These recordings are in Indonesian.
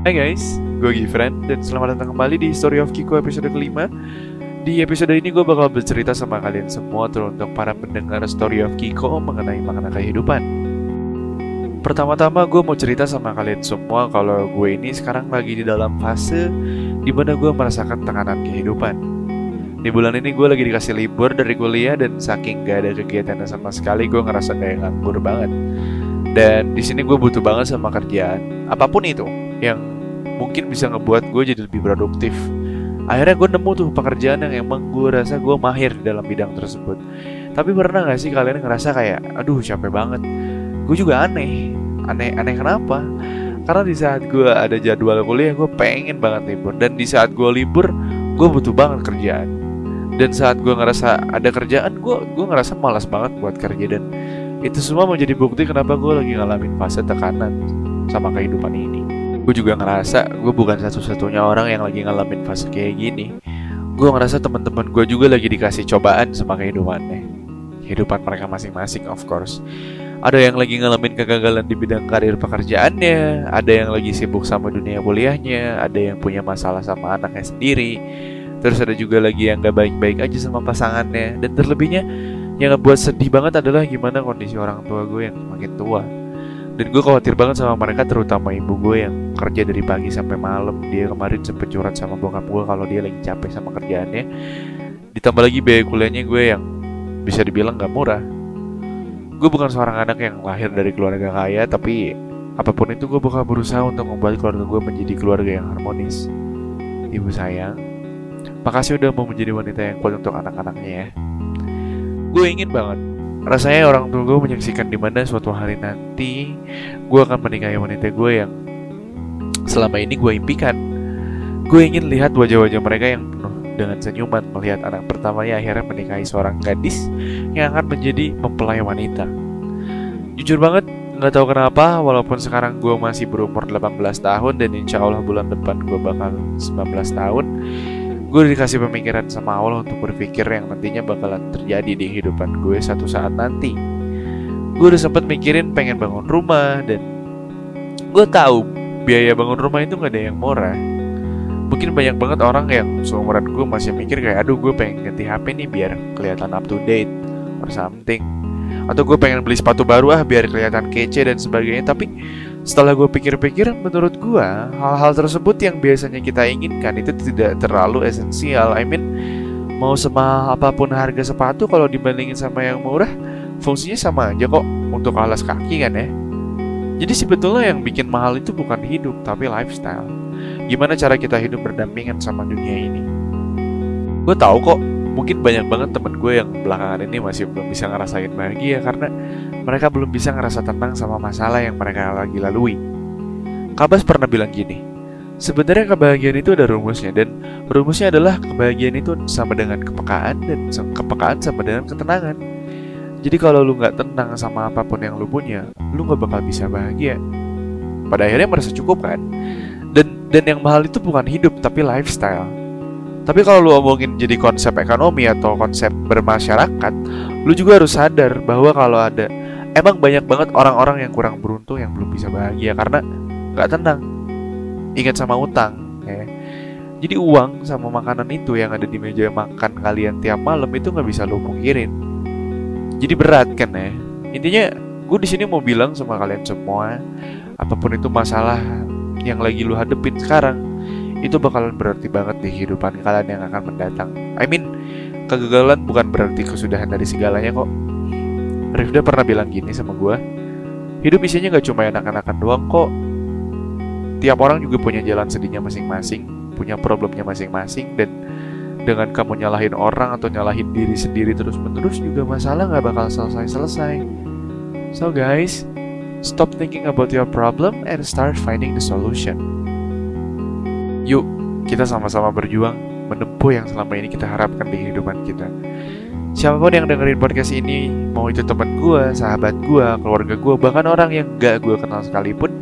Hai guys, gue Gifran dan selamat datang kembali di Story of Kiko episode kelima. Di episode ini gue bakal bercerita sama kalian semua teruntuk para pendengar Story of Kiko mengenai makna kehidupan. Pertama-tama gue mau cerita sama kalian semua kalau gue ini sekarang lagi di dalam fase Di mana gue merasakan tekanan kehidupan. Di bulan ini gue lagi dikasih libur dari kuliah dan saking gak ada kegiatan sama sekali gue ngerasa kayak nganggur banget. Dan di sini gue butuh banget sama kerjaan apa pun itu yang mungkin bisa ngebuat gue jadi lebih produktif. Akhirnya gue nemu tuh pekerjaan yang emang gue rasa gue mahir dalam bidang tersebut. Tapi pernah gak sih kalian ngerasa kayak, aduh capek banget. Gue juga aneh. Aneh, aneh kenapa? Karena di saat gue ada jadwal kuliah, gue pengen banget libur. Dan di saat gue libur, gue butuh banget kerjaan. Dan saat gue ngerasa ada kerjaan, gue gue ngerasa malas banget buat kerja dan itu semua menjadi bukti kenapa gue lagi ngalamin fase tekanan sama kehidupan ini. Gue juga ngerasa gue bukan satu-satunya orang yang lagi ngalamin fase kayak gini. Gue ngerasa teman-teman gue juga lagi dikasih cobaan sama kehidupannya. Kehidupan mereka masing-masing of course. Ada yang lagi ngalamin kegagalan di bidang karir pekerjaannya, ada yang lagi sibuk sama dunia kuliahnya, ada yang punya masalah sama anaknya sendiri, terus ada juga lagi yang gak baik-baik aja sama pasangannya, dan terlebihnya yang ngebuat sedih banget adalah gimana kondisi orang tua gue yang makin tua dan gue khawatir banget sama mereka terutama ibu gue yang kerja dari pagi sampai malam. Dia kemarin sempet curhat sama bokap gue kalau dia lagi capek sama kerjaannya. Ditambah lagi biaya kuliahnya gue yang bisa dibilang gak murah. Gue bukan seorang anak yang lahir dari keluarga kaya tapi apa pun itu gue bakal berusaha untuk membuat keluarga gue menjadi keluarga yang harmonis. Ibu sayang makasih udah mau menjadi wanita yang kuat untuk anak-anaknya ya. Gue ingin banget rasanya orang tua gue menyaksikan di mana suatu hari nanti gue akan menikahi wanita gue yang selama ini gue impikan. Gue ingin lihat wajah-wajah mereka yang penuh dengan senyuman melihat anak pertamanya akhirnya menikahi seorang gadis yang akan menjadi mempelai wanita. Jujur banget nggak tahu kenapa walaupun sekarang gue masih berumur 18 tahun dan insya Allah bulan depan gue bakal 19 tahun gue dikasih pemikiran sama Allah untuk berpikir yang nantinya bakalan terjadi di kehidupan gue satu saat nanti. Gue udah sempet mikirin pengen bangun rumah dan gue tahu biaya bangun rumah itu gak ada yang murah. Mungkin banyak banget orang yang seumuran gue masih mikir kayak aduh gue pengen ganti HP nih biar kelihatan up to date or something. Atau gue pengen beli sepatu baru ah biar kelihatan kece dan sebagainya. Tapi setelah gue pikir-pikir, menurut gue hal-hal tersebut yang biasanya kita inginkan itu tidak terlalu esensial. I mean, mau semahal apa pun harga sepatu kalau dibandingin sama yang murah, fungsinya sama aja kok untuk alas kaki kan ya. Jadi sebetulnya yang bikin mahal itu bukan hidup tapi lifestyle. Gimana cara kita hidup berdampingan sama dunia ini? Gue tahu kok, mungkin banyak banget temen gue yang belakangan ini masih belum bisa ngerasain bahagia karena mereka belum bisa ngerasa tenang sama masalah yang mereka lagi lalui. Kabas pernah bilang gini, sebenarnya kebahagiaan itu ada rumusnya dan rumusnya adalah kebahagiaan itu sama dengan kepekaan dan kepekaan sama dengan ketenangan. Jadi kalau lu nggak tenang sama apa pun yang lu punya, lu nggak bakal bisa bahagia. Pada akhirnya merasa cukup kan? Dan dan yang mahal itu bukan hidup tapi lifestyle. Tapi kalau lu omongin jadi konsep ekonomi atau konsep bermasyarakat, lu juga harus sadar bahwa kalau ada emang banyak banget orang-orang yang kurang beruntung yang belum bisa bahagia karena nggak tenang. Ingat sama utang ya. Jadi uang sama makanan itu yang ada di meja makan kalian tiap malam itu nggak bisa lo pungkirin. Jadi berat kan ya. Intinya gue di sini mau bilang sama kalian semua apa pun itu masalah yang lagi lu hadepin sekarang itu bakalan berarti banget di kehidupan kalian yang akan mendatang. I mean kegagalan bukan berarti kesudahan dari segalanya kok. Rifda pernah bilang gini sama gue Hidup isinya gak cuma enak-enakan doang kok. Tiap orang juga punya jalan sedihnya masing-masing Punya problemnya masing-masing Dan dengan kamu nyalahin orang atau nyalahin diri sendiri terus-menerus Juga masalah gak bakal selesai-selesai. So guys Stop thinking about your problem and start finding the solution Yuk, kita sama-sama berjuang menempuh yang selama ini kita harapkan di kehidupan kita. Siapa pun yang dengerin podcast ini mau itu teman gue sahabat gue keluarga gue bahkan orang yang gak gue kenal sekalipun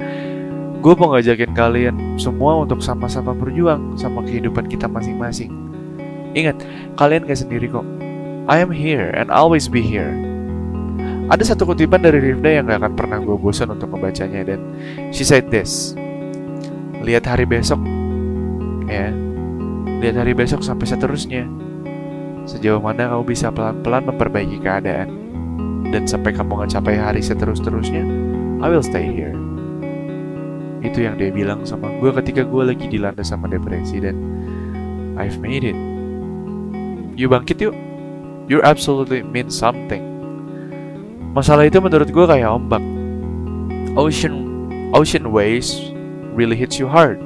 gue mau ngajakin kalian semua untuk sama-sama berjuang sama kehidupan kita masing-masing. Ingat kalian gak sendiri kok. I am here and always be here. Ada satu kutipan dari Rifda yang gak akan pernah gue bosan untuk membacanya dan she said this lihat hari besok ya. Lihat hari besok sampai seterusnya. Sejauh mana kamu bisa pelan-pelan memperbaiki keadaan. Dan sampai kamu ngecapai hari seterus-terusnya I will stay here. Itu yang dia bilang sama gue ketika gue lagi dilanda sama depresi dan I've made it. You bangkit yuk. You absolutely mean something. Masalah itu menurut gue kayak ombak. Ocean ocean waves really hits you hard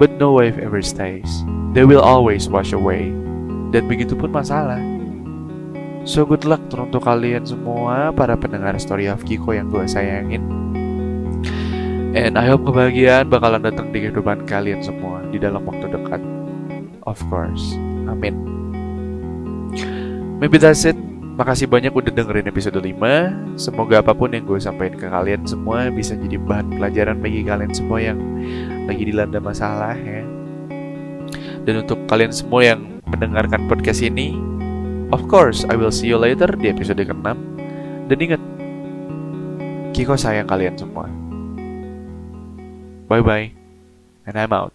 but no wave ever stays they will always wash away dan begitu pun masalah so good luck untuk kalian semua para pendengar story of Kiko yang gue sayangin And I hope kebahagiaan bakalan datang di kehidupan kalian semua di dalam waktu dekat. Of course. Amin. Maybe that's it. Makasih banyak udah dengerin episode 5. Semoga apa pun yang gue sampaikan ke kalian semua bisa jadi bahan pelajaran bagi kalian semua yang lagi dilanda masalah ya. Dan untuk kalian semua yang mendengarkan podcast ini, of course, I will see you later di episode ke-6. Dan ingat, Kiko sayang kalian semua. Bye bye, and I'm out.